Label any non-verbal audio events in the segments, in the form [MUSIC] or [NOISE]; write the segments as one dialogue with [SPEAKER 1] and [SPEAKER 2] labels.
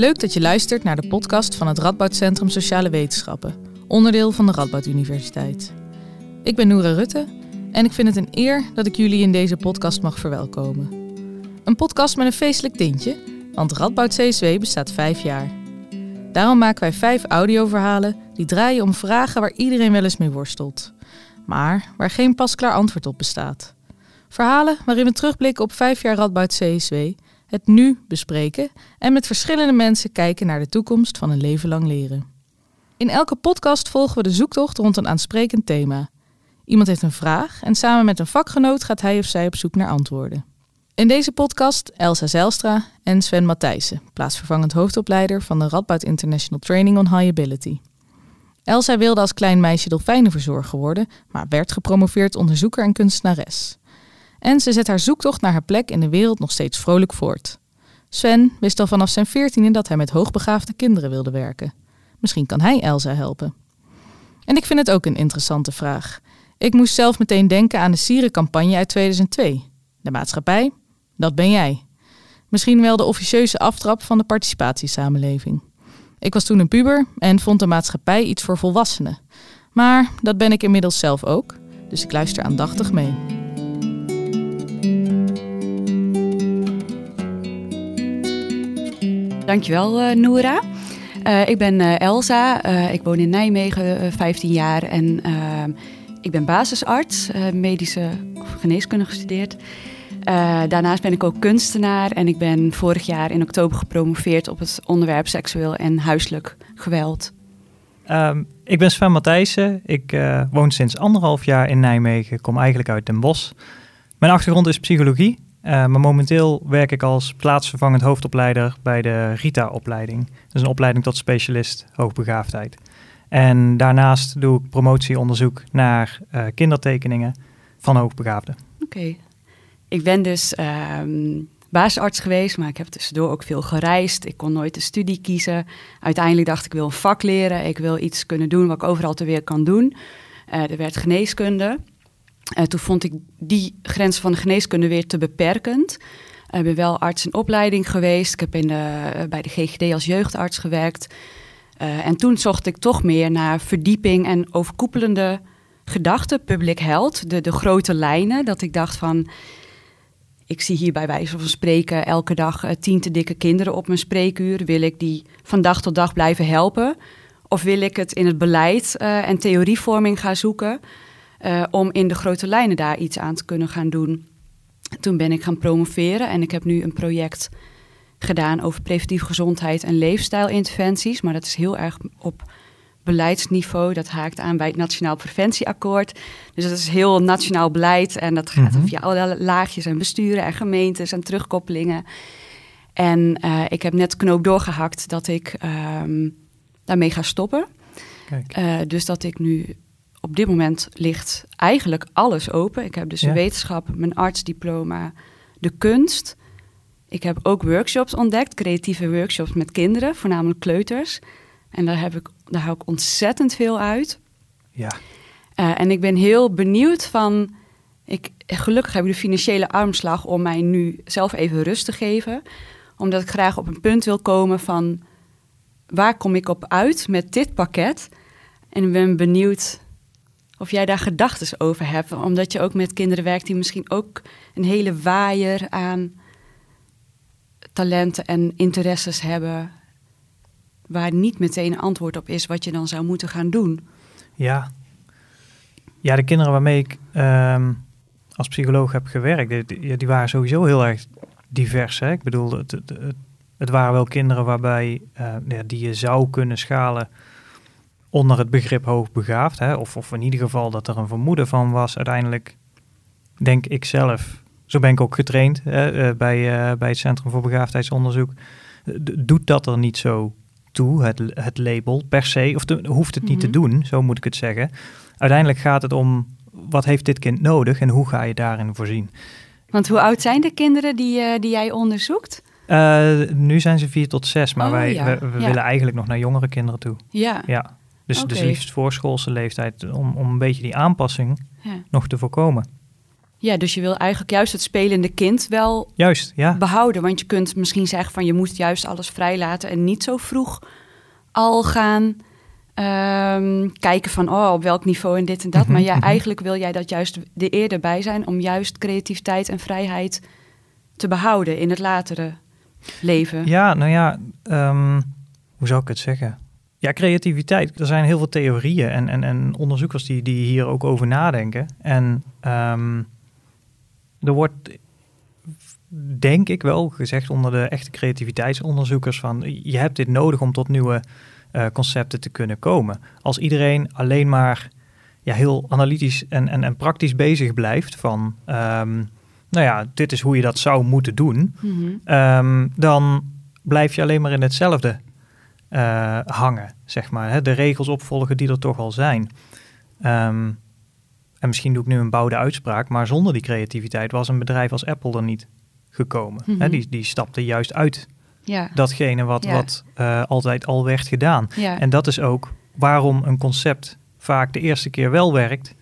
[SPEAKER 1] Leuk dat je luistert naar de podcast van het Radboud Centrum Sociale Wetenschappen, onderdeel van de Radboud Universiteit. Ik ben Noora Rutte en ik vind het een eer dat ik jullie in deze podcast mag verwelkomen. Een podcast met een feestelijk tintje, want Radboud CSW bestaat vijf jaar. Daarom maken wij vijf audioverhalen die draaien om vragen waar iedereen wel eens mee worstelt, maar waar geen pasklaar antwoord op bestaat. Verhalen waarin we terugblikken op vijf jaar Radboud CSW, het nu bespreken en met verschillende mensen kijken naar de toekomst van een leven lang leren. In elke podcast volgen we de zoektocht rond een aansprekend thema. Iemand heeft een vraag en samen met een vakgenoot gaat hij of zij op zoek naar antwoorden. In deze podcast Elsa Zijlstra en Sven Matthijssen, plaatsvervangend hoofdopleider van de Radboud International Training on High Ability. Elsa wilde als klein meisje dolfijnenverzorger worden, maar werd gepromoveerd onderzoeker en kunstenares. En ze zet haar zoektocht naar haar plek in de wereld nog steeds vrolijk voort. Sven wist al vanaf zijn veertiende dat hij met hoogbegaafde kinderen wilde werken. Misschien kan hij Elsa helpen. En ik vind het ook een interessante vraag. Ik moest zelf meteen denken aan de Sierencampagne uit 2002. De maatschappij, dat ben jij. Misschien wel de officieuze aftrap van de participatiesamenleving. Ik was toen een puber en vond de maatschappij iets voor volwassenen. Maar dat ben ik inmiddels zelf ook, dus ik luister aandachtig mee.
[SPEAKER 2] Dankjewel, uh, Noora. Uh, ik ben uh, Elsa. ik woon in Nijmegen, 15 jaar. En ik ben basisarts, medische geneeskunde gestudeerd. daarnaast ben ik ook kunstenaar. En ik ben vorig jaar in oktober gepromoveerd op het onderwerp seksueel en huiselijk geweld.
[SPEAKER 3] Um, ik ben Sven Matthijssen. Ik woon sinds anderhalf jaar in Nijmegen. Kom eigenlijk uit Den Bosch. Mijn achtergrond is psychologie. Uh, maar momenteel werk ik als plaatsvervangend hoofdopleider bij de RITA-opleiding. Dat is een opleiding tot specialist hoogbegaafdheid. En daarnaast doe ik promotieonderzoek naar uh, kindertekeningen van hoogbegaafden.
[SPEAKER 2] Oké. Ik ben dus um, basisarts geweest, maar ik heb tussendoor ook veel gereisd. Ik kon nooit de studie kiezen. Uiteindelijk dacht ik wil een vak leren. Ik wil iets kunnen doen wat ik overal ter weer kan doen. Uh, er werd geneeskunde. Uh, toen vond ik die grens van de geneeskunde weer te beperkend. Ik ben wel arts in opleiding geweest. Ik heb in de, bij de GGD als jeugdarts gewerkt. En toen zocht ik toch meer naar verdieping en overkoepelende gedachten, public health, de, de grote lijnen. Dat ik dacht van, ik zie hier bij wijze van spreken elke dag tien te dikke kinderen op mijn spreekuur. Wil ik die van dag tot dag blijven helpen? Of wil ik het in het beleid en theorievorming gaan zoeken? Uh, om in de grote lijnen daar iets aan te kunnen gaan doen. Toen ben ik gaan promoveren en ik heb nu een project gedaan over preventieve gezondheid en leefstijlinterventies. Maar dat is heel erg op beleidsniveau. Dat haakt aan bij het Nationaal Preventieakkoord. Dus dat is heel nationaal beleid en dat gaat mm via alle laagjes en besturen en gemeentes en terugkoppelingen. En uh, ik heb net knoop doorgehakt dat ik um, daarmee ga stoppen. Kijk. Uh, dus dat ik nu op dit moment ligt eigenlijk alles open. Ik heb dus ja. wetenschap, mijn artsdiploma, de kunst. Ik heb ook workshops ontdekt, creatieve workshops met kinderen, voornamelijk kleuters. En daar, heb ik, daar hou ik ontzettend veel uit.
[SPEAKER 3] Ja.
[SPEAKER 2] Uh, en ik ben heel benieuwd van... Ik, gelukkig heb ik de financiële armslag om mij nu zelf even rust te geven. Omdat ik graag op een punt wil komen van... waar kom ik op uit met dit pakket? En ik ben benieuwd of jij daar gedachten over hebt. Omdat je ook met kinderen werkt die misschien ook een hele waaier aan talenten en interesses hebben. Waar niet meteen een antwoord op is wat je dan zou moeten gaan doen.
[SPEAKER 3] Ja, ja de kinderen waarmee ik um, als psycholoog heb gewerkt, die, die, waren sowieso heel erg divers. Hè? Ik bedoel, het, het, waren wel kinderen waarbij ja, die je zou kunnen schalen onder het begrip hoogbegaafd, hè, of, of in ieder geval dat er een vermoeden van was, uiteindelijk denk ik zelf, zo ben ik ook getraind hè, uh, bij, uh, bij het Centrum voor Begaafdheidsonderzoek, doet dat er niet zo toe, het, het label per se, of te, hoeft het niet mm -hmm. te doen, zo moet ik het zeggen. Uiteindelijk gaat het om, wat heeft dit kind nodig en hoe ga je daarin voorzien?
[SPEAKER 2] Want hoe oud zijn de kinderen die, uh, die jij onderzoekt?
[SPEAKER 3] Uh, nu zijn ze vier tot zes, maar oh, wij ja. we, we ja. willen eigenlijk nog naar jongere kinderen toe.
[SPEAKER 2] Ja.
[SPEAKER 3] ja. Dus, okay. dus liefst voorschoolse leeftijd, om, om een beetje die aanpassing ja. nog te voorkomen.
[SPEAKER 2] Ja, dus je wil eigenlijk juist het spelende kind wel
[SPEAKER 3] Juist, ja.
[SPEAKER 2] behouden. Want je kunt misschien zeggen van je moet juist alles vrijlaten en niet zo vroeg al gaan ehm, kijken van oh, op welk niveau en dit en dat.
[SPEAKER 3] Mhm,
[SPEAKER 2] Maar ja,
[SPEAKER 3] mhm.
[SPEAKER 2] eigenlijk wil jij dat juist er eerder bij zijn om juist creativiteit en vrijheid te behouden in het latere leven.
[SPEAKER 3] Ja, nou ja, ehm, hoe zou ik het zeggen? Ja, creativiteit. Er zijn heel veel theorieën en, en, en onderzoekers die, die hier ook over nadenken. En ehm, er wordt, denk ik wel, gezegd onder de echte creativiteitsonderzoekers van je hebt dit nodig om tot nieuwe eh, concepten te kunnen komen. Als iedereen alleen maar ja, heel analytisch en, en, en praktisch bezig blijft van, ehm, nou ja, dit is hoe je dat zou moeten doen.
[SPEAKER 2] Mhm.
[SPEAKER 3] Ehm, dan blijf je alleen maar in hetzelfde eh, hangen, zeg maar. Hè? De regels opvolgen die er toch al zijn. Ehm, en misschien doe ik nu een bouwde uitspraak, maar zonder die creativiteit was een bedrijf als Apple er niet gekomen. Hè?
[SPEAKER 2] Mhm.
[SPEAKER 3] Die, die stapte juist uit
[SPEAKER 2] Ja,
[SPEAKER 3] datgene wat,
[SPEAKER 2] Ja.
[SPEAKER 3] wat eh, altijd al werd gedaan.
[SPEAKER 2] ja.
[SPEAKER 3] En dat is ook waarom een concept vaak de eerste keer wel werkt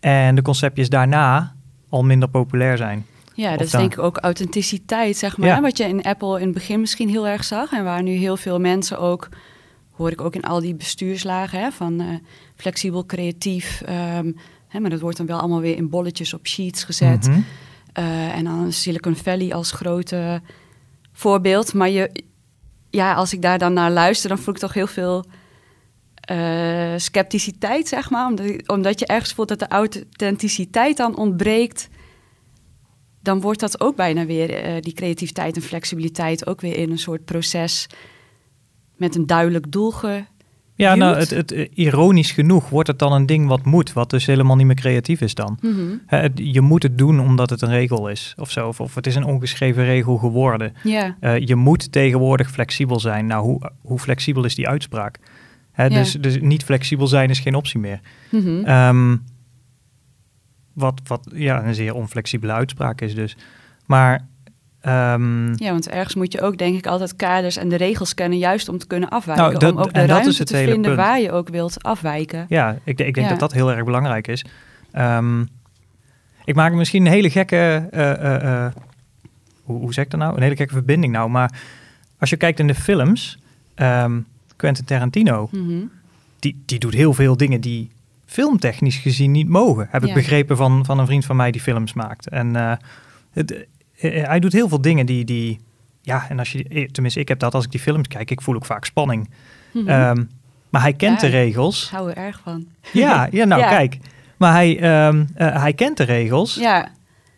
[SPEAKER 3] en de conceptjes daarna al minder populair zijn.
[SPEAKER 2] Ja, dat is
[SPEAKER 3] dan-
[SPEAKER 2] denk ik ook authenticiteit, zeg maar.
[SPEAKER 3] Ja.
[SPEAKER 2] Wat je in Apple in het begin misschien heel erg zag. En waar nu heel veel mensen ook, hoor ik ook in al die bestuurslagen, hè, van eh, flexibel, creatief. ehm, hè, maar dat wordt dan wel allemaal weer in bolletjes op sheets gezet. Eh, en dan Silicon Valley als grote voorbeeld. Maar je, ja, als ik daar dan naar luister, dan voel ik toch heel veel eh, scepticiteit, zeg maar. Omdat, omdat je ergens voelt dat de authenticiteit dan ontbreekt. Dan wordt dat ook bijna weer, eh, die creativiteit en flexibiliteit, ook weer in een soort proces met een duidelijk doel ge...
[SPEAKER 3] Ja, nou, het, het, eh, ironisch genoeg wordt het dan een ding wat moet, wat dus helemaal niet meer creatief is dan.
[SPEAKER 2] Mhm.
[SPEAKER 3] Het- je moet het doen omdat het een regel is of zo, of, of het is een ongeschreven regel geworden.
[SPEAKER 2] Ja,
[SPEAKER 3] Eh, je moet tegenwoordig flexibel zijn. Nou, hoe, hoe flexibel is die uitspraak? Dus, dus niet flexibel zijn is geen optie meer. Ehm, wat, wat ja, een zeer onflexibele uitspraak is dus. Maar ehm,
[SPEAKER 2] Ja, want ergens moet je ook, denk ik, altijd kaders en de regels kennen, juist om te kunnen afwijken.
[SPEAKER 3] Nou, dat-
[SPEAKER 2] om ook de ruimte
[SPEAKER 3] het
[SPEAKER 2] te vinden
[SPEAKER 3] punt.
[SPEAKER 2] waar je ook wilt afwijken.
[SPEAKER 3] Ja, ik, ik denk
[SPEAKER 2] Ja.
[SPEAKER 3] dat dat heel erg belangrijk is. Ehm, ik maak misschien een hele gekke, eh, eh, eh, hoe, hoe zeg ik dat nou? Een hele gekke verbinding nou. Maar als je kijkt in de films, ehm, Quentin Tarantino,
[SPEAKER 2] Mhm.
[SPEAKER 3] die, die doet heel veel dingen die filmtechnisch gezien niet mogen. Heb ik begrepen van, van een vriend van mij die films maakt. En eh, het, eh, hij doet heel veel dingen die, die, ja, en als je, eh, tenminste ik heb dat als ik die films kijk, ik voel ook vaak spanning.
[SPEAKER 2] Mhm.
[SPEAKER 3] Ehm, maar hij kent
[SPEAKER 2] Ja.
[SPEAKER 3] de regels.
[SPEAKER 2] Ik hou er erg van.
[SPEAKER 3] Ja, [LAUGHS] ja nou
[SPEAKER 2] Ja.
[SPEAKER 3] kijk. Maar hij, ehm, eh, hij kent de regels
[SPEAKER 2] Ja,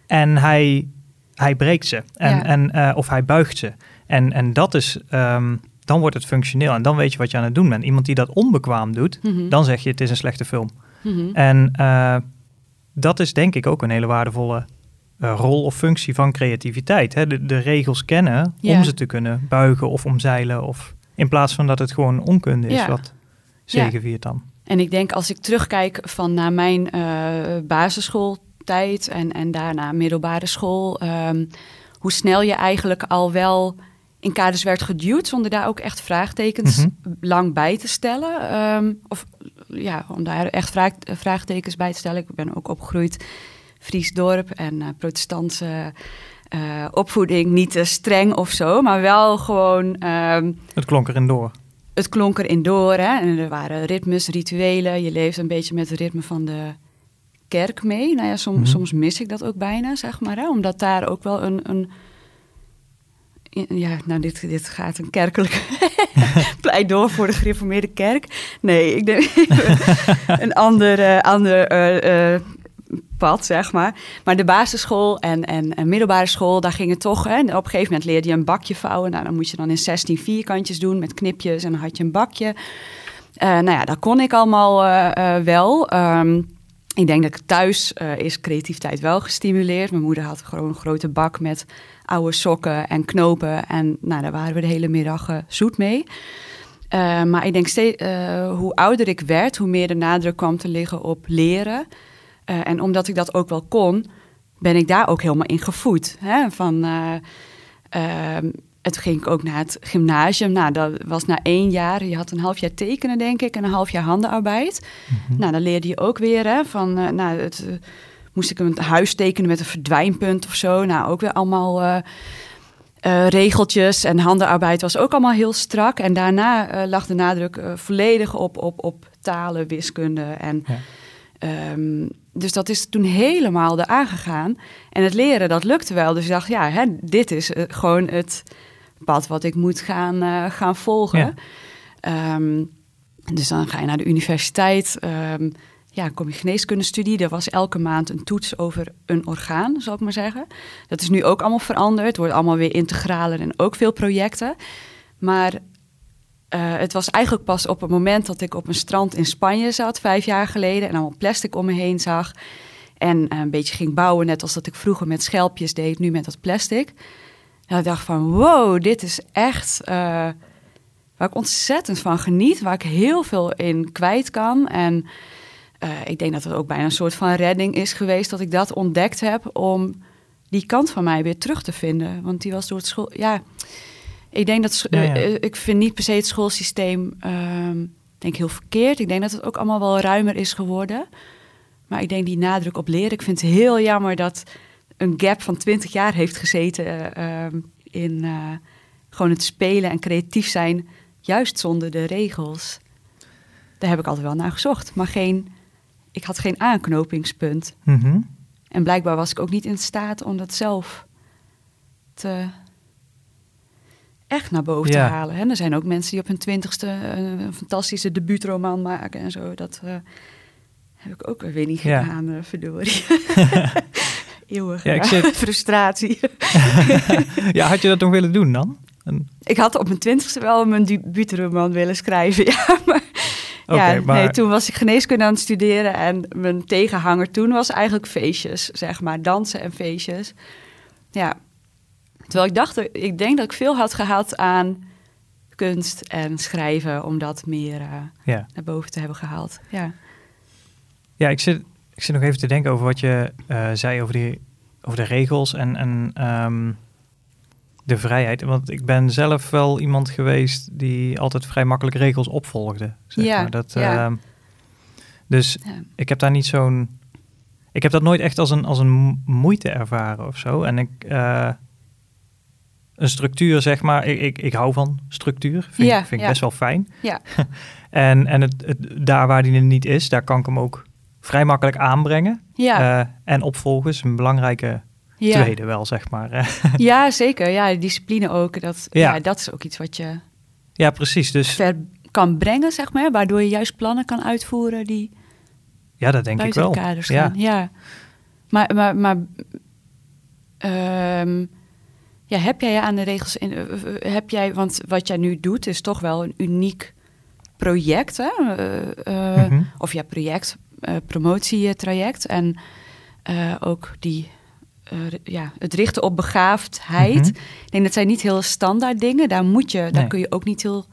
[SPEAKER 3] en hij, hij breekt ze. En, en, eh, of hij buigt ze. En, en dat is, ehm, dan wordt het functioneel. En dan weet je wat je aan het doen bent. Iemand die dat onbekwaam doet,
[SPEAKER 2] Mhm.
[SPEAKER 3] dan zeg je het is een slechte film.
[SPEAKER 2] Mhm.
[SPEAKER 3] En eh, dat is denk ik ook een hele waardevolle eh, rol of functie van creativiteit. Hè? De, de regels kennen
[SPEAKER 2] Ja.
[SPEAKER 3] om ze te kunnen buigen of omzeilen. Of, in plaats van dat het gewoon onkunde is
[SPEAKER 2] Ja.
[SPEAKER 3] wat zegeviert dan.
[SPEAKER 2] En ik denk als ik terugkijk van naar mijn eh, basisschooltijd en, en daarna middelbare school, ehm, hoe snel je eigenlijk al wel in kaders werd geduwd zonder daar ook echt vraagtekens
[SPEAKER 3] Mhm.
[SPEAKER 2] lang bij te stellen. Ehm, of ja, om daar echt vraag, vraagtekens bij te stellen. Ik ben ook opgegroeid Fries dorp en eh, protestantse eh, opvoeding, niet te streng of zo, maar wel gewoon ehm,
[SPEAKER 3] Het klonk erin door.
[SPEAKER 2] het klonk erin door. Hè? En er waren ritmes, rituelen. Je leeft een beetje met het ritme van de kerk mee. Nou ja, som-
[SPEAKER 3] Mhm.
[SPEAKER 2] soms mis ik dat ook bijna, zeg maar. Hè? Omdat daar ook wel een... een ja, nou, dit, dit gaat een kerkelijk [LAUGHS] pleidooi voor de gereformeerde kerk. Nee, ik denk [LAUGHS] een ander, eh, ander eh, eh, pad, zeg maar. Maar de basisschool en, en, middelbare school, daar ging het toch... Hè, op een gegeven moment leerde je een bakje vouwen. Nou, dan moet je dan in 16 vierkantjes doen met knipjes en dan had je een bakje. Nou ja, dat kon ik allemaal wel. Ehm, ik denk dat thuis eh, is creativiteit wel gestimuleerd. Mijn moeder had gewoon een grote bak met oude sokken en knopen. En nou, daar waren we de hele middag eh, zoet mee. Eh, maar ik denk steeds, hoe ouder ik werd, hoe meer de nadruk kwam te liggen op leren. En omdat ik dat ook wel kon, ben ik daar ook helemaal in gevoed. Hè? Van, eh, ehm, en toen ging ik ook naar het gymnasium. Nou, dat was na één jaar. Je had een half jaar tekenen, denk ik, en een half jaar handenarbeid.
[SPEAKER 3] Mhm.
[SPEAKER 2] Nou, dan leerde je ook weer hè, van, eh, nou, het eh, moest ik een huis tekenen met een verdwijnpunt of zo. Nou, ook weer allemaal eh, regeltjes en handenarbeid was ook allemaal heel strak. En daarna lag de nadruk volledig op, op, op talen, wiskunde. En,
[SPEAKER 3] Ja.
[SPEAKER 2] ehm, dus dat is toen helemaal eraan gegaan. En het leren, dat lukte wel. Dus ik dacht, ja, hè, dit is gewoon het pad wat ik moet gaan, eh, gaan volgen.
[SPEAKER 3] Ja.
[SPEAKER 2] Ehm, dus dan ga je naar de universiteit. ehm, ja, kom je geneeskundestudie. Er was elke maand een toets over een orgaan, zal ik maar zeggen. Dat is nu ook allemaal veranderd. Het wordt allemaal weer integraler en ook veel projecten. Maar eh, het was eigenlijk pas op het moment dat ik op een strand in Spanje zat, vijf jaar geleden, en allemaal plastic om me heen zag. En eh, een beetje ging bouwen, net als dat ik vroeger met schelpjes deed, nu met dat plastic. En ik dacht van, wow, dit is echt eh, waar ik ontzettend van geniet, waar ik heel veel in kwijt kan. En eh, ik denk dat het ook bijna een soort van redding is geweest dat ik dat ontdekt heb om die kant van mij weer terug te vinden. Want die was door het school. Ja, ik denk dat sch-
[SPEAKER 3] Ja, ja.
[SPEAKER 2] eh, ik vind niet per se het schoolsysteem ehm, denk heel verkeerd. Ik denk dat het ook allemaal wel ruimer is geworden. Maar ik denk die nadruk op leren. Ik vind het heel jammer dat een gap van 20 jaar heeft gezeten eh, ehm, in eh, gewoon het spelen en creatief zijn, juist zonder de regels. Daar heb ik altijd wel naar gezocht, maar geen, ik had geen aanknopingspunt.
[SPEAKER 3] Mhm.
[SPEAKER 2] En blijkbaar was ik ook niet in staat om dat zelf te echt naar boven
[SPEAKER 3] Ja.
[SPEAKER 2] te halen. En er zijn ook mensen die op hun twintigste een, fantastische debuutroman maken en zo. Dat eh, heb ik ook weer niet
[SPEAKER 3] Ja.
[SPEAKER 2] gedaan, eh, verdorie. [LAUGHS] [LAUGHS] Eeuwig
[SPEAKER 3] Ja, ik
[SPEAKER 2] ja,
[SPEAKER 3] zit- [LAUGHS]
[SPEAKER 2] frustratie. [LAUGHS]
[SPEAKER 3] ja, had je dat nog willen doen dan? En-
[SPEAKER 2] Ik had op mijn twintigste wel mijn debuutroman willen schrijven, [LAUGHS] ja. Maar, ja,
[SPEAKER 3] maar-
[SPEAKER 2] nee, toen was ik geneeskunde aan het studeren en mijn tegenhanger toen was eigenlijk feestjes, zeg maar, dansen en feestjes. Ja, terwijl ik dacht, ik denk dat ik veel had gehad aan kunst en schrijven, om dat meer eh,
[SPEAKER 3] ja.
[SPEAKER 2] naar boven te hebben gehaald. Ja,
[SPEAKER 3] Ja, ik zit, ik zit nog even te denken over wat je eh, zei over, die, over de regels en, en ehm, de vrijheid. Want ik ben zelf wel iemand geweest die altijd vrij makkelijk regels opvolgde. Zeg
[SPEAKER 2] Ja,
[SPEAKER 3] maar. dat,
[SPEAKER 2] ja.
[SPEAKER 3] ehm, dus
[SPEAKER 2] ja.
[SPEAKER 3] ik heb daar niet zo'n... Ik heb dat nooit echt als een, als een mo- moeite ervaren of zo. En ik... eh, een structuur, zeg maar. Ik, ik, ik hou van structuur. Vind,
[SPEAKER 2] Ja,
[SPEAKER 3] ik- vind ik best wel fijn.
[SPEAKER 2] Ja. [LAUGHS]
[SPEAKER 3] en en het, het, daar waar die er niet is, daar kan ik hem ook vrij makkelijk aanbrengen.
[SPEAKER 2] Ja,
[SPEAKER 3] Eh, en opvolgen is een belangrijke
[SPEAKER 2] ja.
[SPEAKER 3] tweede wel, zeg maar. [LAUGHS]
[SPEAKER 2] ja, zeker. Ja, discipline ook. Dat,
[SPEAKER 3] Ja.
[SPEAKER 2] ja. dat is ook iets wat je
[SPEAKER 3] ja, precies. Dus
[SPEAKER 2] ver kan brengen, zeg maar. Waardoor je juist plannen kan uitvoeren die
[SPEAKER 3] ja, dat denk ik wel.
[SPEAKER 2] de kaders
[SPEAKER 3] Ja.
[SPEAKER 2] gaan. Ja. Maar, maar, maar ehm, ja, heb jij aan de regels in? eh, eh, Heb jij, want wat jij nu doet is toch wel een uniek project, hè?
[SPEAKER 3] Mhm.
[SPEAKER 2] Of ja, project, promotietraject. En eh, ook die, eh, ja, het richten op begaafdheid.
[SPEAKER 3] Mhm.
[SPEAKER 2] Ik denk dat zijn niet heel standaard dingen. Daar moet je, daar
[SPEAKER 3] Nee.
[SPEAKER 2] kun je ook niet heel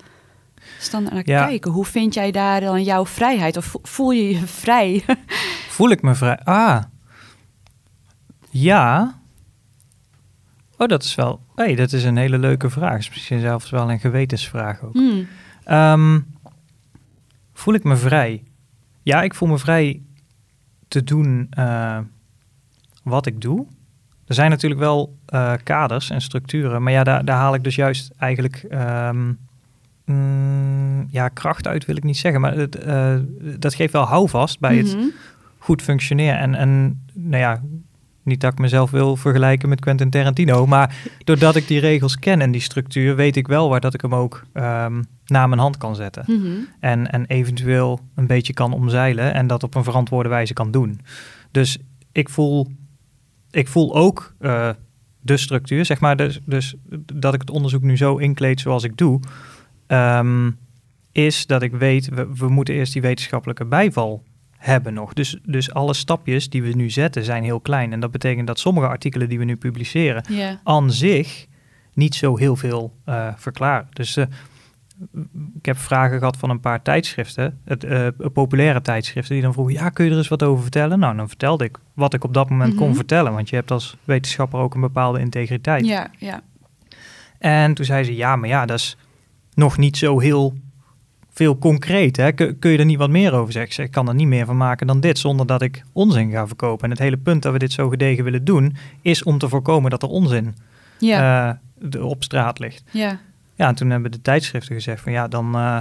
[SPEAKER 2] standaard naar
[SPEAKER 3] Ja.
[SPEAKER 2] kijken. Hoe vind jij daar dan jouw vrijheid? Of vo- voel je je vrij? [LAUGHS]
[SPEAKER 3] Voel ik me vrij... Ah. Ja. Oh, dat is wel... hey, dat is een hele leuke vraag. Is misschien zelfs wel een gewetensvraag ook.
[SPEAKER 2] Hmm.
[SPEAKER 3] Ehm, voel ik me vrij? Ja, ik voel me vrij te doen eh, wat ik doe. Er zijn natuurlijk wel eh, kaders en structuren, maar ja, daar, daar haal ik dus juist eigenlijk ehm, mm, ja, kracht uit, wil ik niet zeggen, maar het, eh, dat geeft wel houvast bij het
[SPEAKER 2] Mhm.
[SPEAKER 3] goed functioneren. En, en nou ja, niet dat ik mezelf wil vergelijken met Quentin Tarantino, maar doordat ik die regels ken en die structuur, weet ik wel waar dat ik hem ook ehm, naar mijn hand kan zetten.
[SPEAKER 2] Mhm.
[SPEAKER 3] En, en eventueel een beetje kan omzeilen en dat op een verantwoorde wijze kan doen. Dus ik voel, ik voel ook eh, de structuur, zeg maar, dus, dus dat ik het onderzoek nu zo inkleed zoals ik doe, ehm, is dat ik weet, we, we moeten eerst die wetenschappelijke bijval hebben nog. Dus, dus alle stapjes die we nu zetten zijn heel klein. En dat betekent dat sommige artikelen die we nu publiceren aan zich niet zo heel veel eh, verklaren. Dus eh, ik heb vragen gehad van een paar tijdschriften, het, eh, populaire tijdschriften, die dan vroegen, ja, kun je er eens wat over vertellen? Nou, dan vertelde ik wat ik op dat moment kon
[SPEAKER 2] Mhm.
[SPEAKER 3] vertellen, want je hebt als wetenschapper ook een bepaalde integriteit.
[SPEAKER 2] Ja, ja.
[SPEAKER 3] En toen zei ze, ja, maar ja, dat is nog niet zo heel veel concreet. Hè? Kun, je er niet wat meer over zeggen? Ik kan er niet meer van maken dan dit, zonder dat ik onzin ga verkopen. En het hele punt dat we dit zo gedegen willen doen, is om te voorkomen dat er onzin
[SPEAKER 2] Ja,
[SPEAKER 3] eh, op straat ligt.
[SPEAKER 2] ja.
[SPEAKER 3] Ja, en toen hebben de tijdschriften gezegd van ja, dan, eh,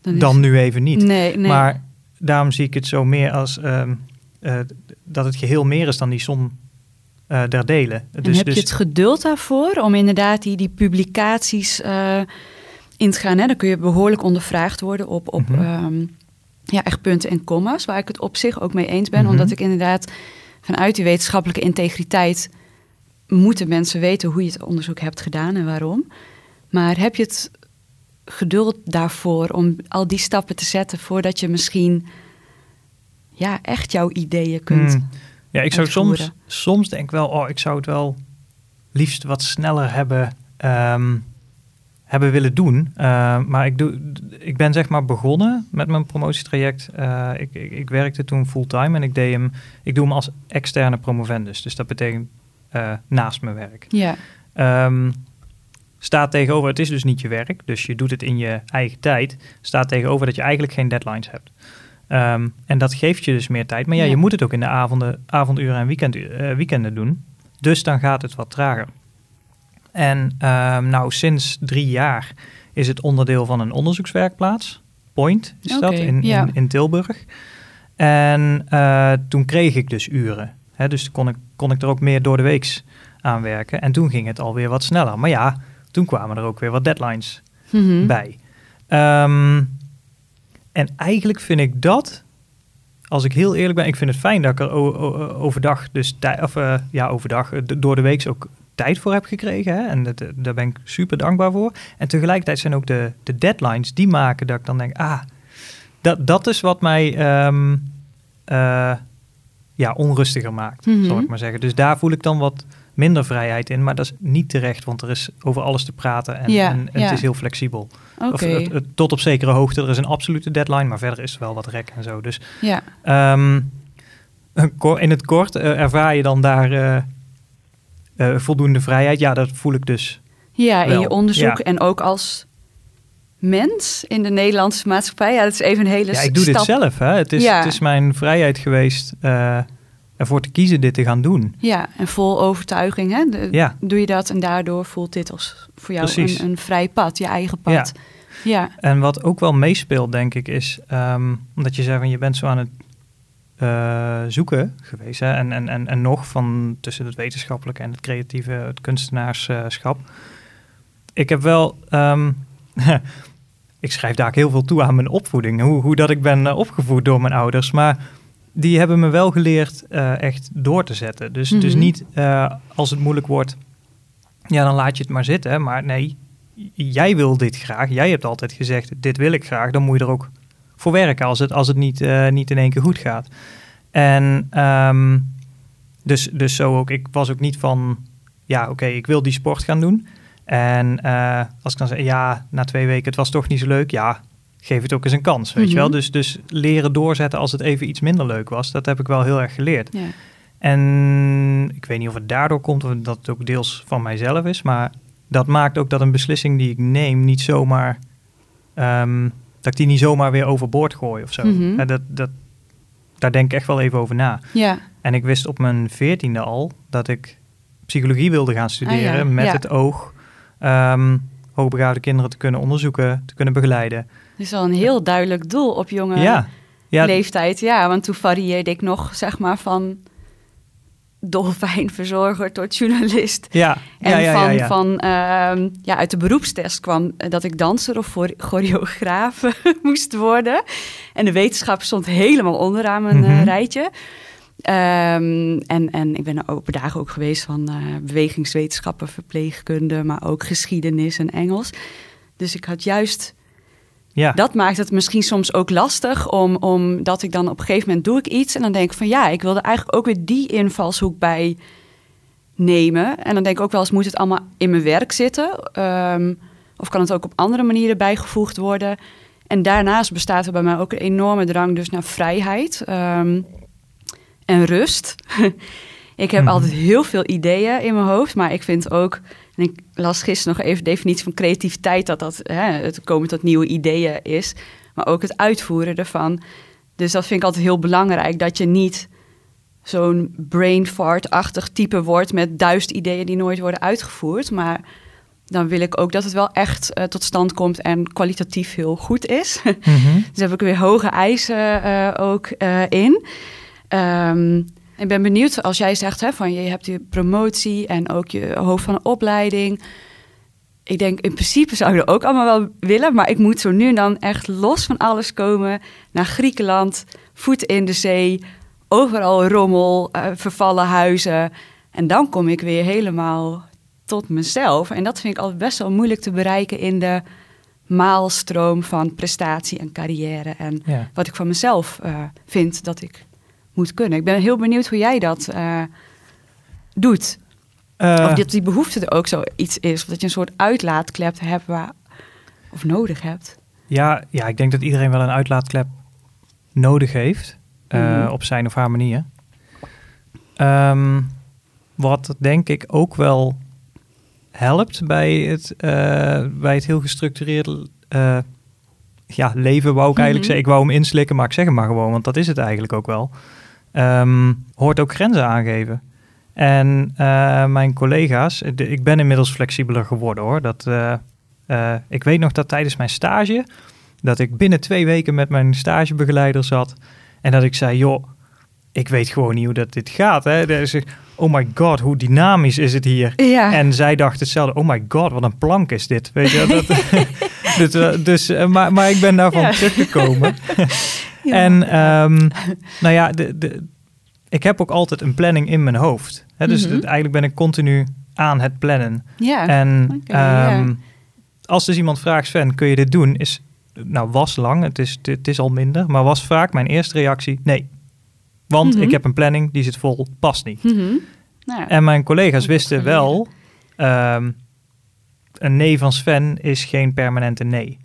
[SPEAKER 2] Dan, is-
[SPEAKER 3] dan nu even niet.
[SPEAKER 2] Nee, nee.
[SPEAKER 3] Maar daarom zie ik het zo meer als ehm, eh, dat het geheel meer is dan die som eh der delen.
[SPEAKER 2] En
[SPEAKER 3] Dus,
[SPEAKER 2] heb
[SPEAKER 3] dus
[SPEAKER 2] je het geduld daarvoor om inderdaad die, die publicaties in te gaan? Hè? Dan kun je behoorlijk ondervraagd worden op, op
[SPEAKER 3] Mhm.
[SPEAKER 2] ehm, ja, echt punten en commas, waar ik het op zich ook mee eens ben.
[SPEAKER 3] Mhm.
[SPEAKER 2] Omdat ik inderdaad vanuit die wetenschappelijke integriteit moeten mensen weten hoe je het onderzoek hebt gedaan en waarom. Maar heb je het geduld daarvoor om al die stappen te zetten voordat je misschien ja, echt jouw ideeën kunt
[SPEAKER 3] Hmm. Ja, ik zou soms,
[SPEAKER 2] uitvoeren.
[SPEAKER 3] soms denk wel, oh, ik zou het wel liefst wat sneller hebben, ehm, hebben willen doen. Eh, maar ik, doe, ik ben zeg maar begonnen met mijn promotietraject. Eh, ik, ik, ik werkte toen fulltime en ik, deed hem, ik doe hem als externe promovendus. Dus dat betekent eh, naast mijn werk.
[SPEAKER 2] Ja,
[SPEAKER 3] Ehm, staat tegenover, het is dus niet je werk, dus je doet het in je eigen tijd. Staat tegenover dat je eigenlijk geen deadlines hebt. Ehm, en dat geeft je dus meer tijd. Maar ja,
[SPEAKER 2] Ja.
[SPEAKER 3] je moet het ook in de avonden, avonduren en weekend, weekenden doen. Dus dan gaat het wat trager. En ehm, nou, sinds drie jaar is het onderdeel van een onderzoekswerkplaats. Point is dat, in,
[SPEAKER 2] ja.
[SPEAKER 3] in, in Tilburg. En eh, toen kreeg ik dus uren. Hè, dus kon ik, kon ik er ook meer door de weeks aan werken. En toen ging het alweer wat sneller. Maar ja, toen kwamen er ook weer wat deadlines
[SPEAKER 2] Mhm.
[SPEAKER 3] bij. Ehm, en eigenlijk vind ik dat, als ik heel eerlijk ben, ik vind het fijn dat ik er overdag, dus of eh, ja, overdag, eh, door de week ook tijd voor heb gekregen. Hè? En dat, eh, daar ben ik super dankbaar voor. En tegelijkertijd zijn ook de, de deadlines die maken dat ik dan denk, ah, dat, dat is wat mij ehm, eh, ja, onrustiger maakt,
[SPEAKER 2] Mhm.
[SPEAKER 3] zal ik maar zeggen. Dus daar voel ik dan wat minder vrijheid in. Maar dat is niet terecht, want er is over alles te praten en,
[SPEAKER 2] Ja,
[SPEAKER 3] en, en
[SPEAKER 2] ja.
[SPEAKER 3] het is heel flexibel.
[SPEAKER 2] Oké,
[SPEAKER 3] Of, het- het- tot op zekere hoogte. Er is een absolute deadline, maar verder is er wel wat rek en zo. Dus
[SPEAKER 2] ja.
[SPEAKER 3] ehm, ko- in het kort eh, ervaar je dan daar eh, eh, voldoende vrijheid. Ja, dat voel ik dus.
[SPEAKER 2] Ja, in je onderzoek
[SPEAKER 3] ja.
[SPEAKER 2] en ook als mens in de Nederlandse maatschappij. Ja, dat is even een hele
[SPEAKER 3] Ja, ik doe
[SPEAKER 2] stap.
[SPEAKER 3] dit zelf. Hè. Het, is,
[SPEAKER 2] Ja.
[SPEAKER 3] het is mijn vrijheid geweest eh, ervoor te kiezen dit te gaan doen.
[SPEAKER 2] Ja, en vol overtuiging. Hè? De-
[SPEAKER 3] Ja.
[SPEAKER 2] Doe je dat en daardoor voelt dit als voor jou een, een vrij pad, je eigen pad. Ja,
[SPEAKER 3] En wat ook wel meespeelt, denk ik, is ehm, omdat je zei van je bent zo aan het eh, zoeken geweest. Hè? En, en, en, en nog van tussen het wetenschappelijke en het creatieve, het kunstenaarschap. Ik heb wel. ehm, [LAUGHS] ik schrijf daar ook heel veel toe aan mijn opvoeding. Hoe, hoe dat ik ben eh, opgevoed door mijn ouders. Maar die hebben me wel geleerd eh, echt door te zetten. Dus, dus
[SPEAKER 2] Mhm.
[SPEAKER 3] niet als het moeilijk wordt, ja, dan laat je het maar zitten. Maar nee, jij wil dit graag. Jij hebt altijd gezegd, dit wil ik graag. Dan moet je er ook voor werken als het, als het niet, eh, niet in één keer goed gaat. En ehm, dus, dus zo ook. Ik was ook niet van, ja, oké, ik wil die sport gaan doen. En eh, als ik dan zeg, ja, na twee weken, het was toch niet zo leuk. Ja, geef het ook eens een kans, weet je
[SPEAKER 2] Mhm.
[SPEAKER 3] wel. Dus, dus leren doorzetten als het even iets minder leuk was, dat heb ik wel heel erg geleerd.
[SPEAKER 2] ja.
[SPEAKER 3] En ik weet niet of het daardoor komt, of dat het ook deels van mijzelf is. Maar dat maakt ook dat een beslissing die ik neem niet zomaar... ehm, dat ik die niet zomaar weer overboord gooi of zo.
[SPEAKER 2] Mhm.
[SPEAKER 3] Dat, dat, daar denk ik echt wel even over na.
[SPEAKER 2] ja.
[SPEAKER 3] En ik wist op mijn veertiende al dat ik psychologie wilde gaan studeren...
[SPEAKER 2] Ah, ja.
[SPEAKER 3] met het oog ehm hoogbegaafde kinderen te kunnen onderzoeken, te kunnen begeleiden.
[SPEAKER 2] Dat is wel een heel duidelijk doel op jonge leeftijd. Ja, want toen varieerde ik nog, zeg maar, van dolfijnverzorger tot journalist.
[SPEAKER 3] ja,
[SPEAKER 2] En
[SPEAKER 3] ja, ja,
[SPEAKER 2] van,
[SPEAKER 3] ja,
[SPEAKER 2] van ehm, ja, uit de beroepstest kwam eh, dat ik danser of choreograaf [LAUGHS] moest worden. En de wetenschap stond helemaal onderaan mijn eh,
[SPEAKER 3] Mhm.
[SPEAKER 2] rijtje. Ehm, en, en ik ben er open dagen ook geweest van eh, bewegingswetenschappen, verpleegkunde, maar ook geschiedenis en Engels. Dus ik had juist
[SPEAKER 3] ja.
[SPEAKER 2] dat maakt het misschien soms ook lastig, om, omdat ik dan op een gegeven moment doe ik iets en dan denk ik van ja, ik wilde eigenlijk ook weer die invalshoek bij nemen. En dan denk ik ook wel eens, moet het allemaal in mijn werk zitten? Ehm, of kan het ook op andere manieren bijgevoegd worden? En daarnaast bestaat er bij mij ook een enorme drang dus naar vrijheid ehm, en rust. [LAUGHS] ik heb
[SPEAKER 3] Mhm.
[SPEAKER 2] altijd heel veel ideeën in mijn hoofd, maar ik vind ook... En ik las gisteren nog even de definitie van creativiteit... dat dat hè, het komen tot nieuwe ideeën is. maar ook het uitvoeren ervan. Dus dat vind ik altijd heel belangrijk, dat je niet zo'n brain fart-achtig type wordt met duizend ideeën die nooit worden uitgevoerd. Maar dan wil ik ook dat het wel echt uh, tot stand komt en kwalitatief heel goed is. [LAUGHS] Mm dus heb ik weer hoge eisen uh, ook uh, in. Um, ik ben benieuwd als jij zegt hè, van je hebt je promotie en ook je hoofd van opleiding. Ik denk in principe zou je er ook allemaal wel willen, maar ik moet zo nu en dan echt los van alles komen naar Griekenland, voet in de zee, overal rommel, uh, vervallen huizen. En dan kom ik weer helemaal tot mezelf. En dat vind ik altijd best wel moeilijk te bereiken in de maalstroom van prestatie en carrière. En ja. wat ik van mezelf uh, vind dat ik moet kunnen. Ik ben heel benieuwd hoe jij dat uh, doet. Uh, of dat die behoefte er ook zoiets is. Of dat je een soort uitlaatklep hebt waar, of nodig hebt.
[SPEAKER 3] Ja, ja, ik denk dat iedereen wel een uitlaatklep nodig heeft. Mm. Op zijn of haar manier. Um, wat denk ik ook wel helpt bij het, bij het heel gestructureerde ja, leven, wou ik eigenlijk mhm. zeggen. Ik wou hem inslikken, maar ik zeg hem maar gewoon, want dat is het eigenlijk ook wel. Um, hoort ook grenzen aangeven. En uh, mijn collega's, de, ik ben inmiddels flexibeler geworden hoor. Dat, ik weet nog dat tijdens mijn stage, dat ik binnen twee weken met mijn stagebegeleider zat. En dat ik zei, joh, ik weet gewoon niet hoe dat dit gaat. Hè. Dus, oh my god, hoe dynamisch is het hier? Ja. En zij dacht hetzelfde, oh my god, wat een plank is dit. Weet je, dat, [LAUGHS] [LAUGHS] dus, dus maar, maar ik ben daarvan ja. teruggekomen. [LAUGHS] ja. En um, nou ja, de, de, ik heb ook altijd een planning in mijn hoofd. Hè, dus mm -hmm. eigenlijk ben ik continu aan het plannen.
[SPEAKER 2] Ja.
[SPEAKER 3] En okay, um, als dus iemand vraagt, Sven, kun je dit doen? Is, nou, was lang, het is, het is al minder, maar was vaak mijn eerste reactie, nee. Want mm -hmm. ik heb een planning, die zit vol, past niet. Mm -hmm. nou, en mijn collega's wisten wel, um, een nee van Sven is geen permanente nee.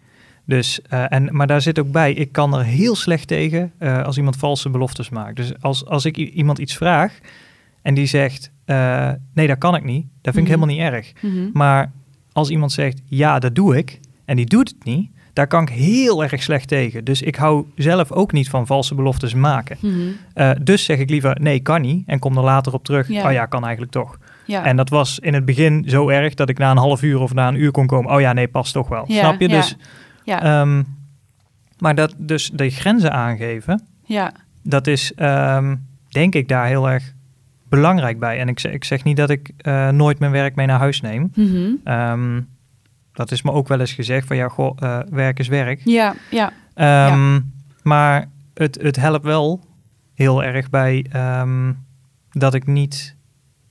[SPEAKER 3] Dus, uh, en, maar daar zit ook bij, ik kan er heel slecht tegen uh, als iemand valse beloftes maakt. Dus als, als ik iemand iets vraag en die zegt, uh, nee, dat kan ik niet, dat vind mm -hmm. ik helemaal niet erg. Mhm. Maar als iemand zegt, ja, dat doe ik, en die doet het niet, daar kan ik heel erg slecht tegen. Dus ik hou zelf ook niet van valse beloftes maken. Mm -hmm. uh, dus zeg ik liever nee, kan niet. En kom er later op terug. Oh ja, kan eigenlijk toch. Ja. En dat was in het begin zo erg dat ik na een half uur of na een uur kon komen. Oh ja, nee, past toch wel. Ja, Snap je? Dus, ja. Um, maar dat dus de grenzen aangeven.
[SPEAKER 2] Ja.
[SPEAKER 3] Dat is um, denk ik daar heel erg belangrijk bij. En ik zeg, ik zeg niet dat ik uh, nooit mijn werk mee naar huis neem. Mm -hmm. um, dat is me ook wel eens gezegd van ja, goh, uh, werk is werk.
[SPEAKER 2] Ja, ja.
[SPEAKER 3] Ja. Maar het, het helpt wel heel erg bij dat ik niet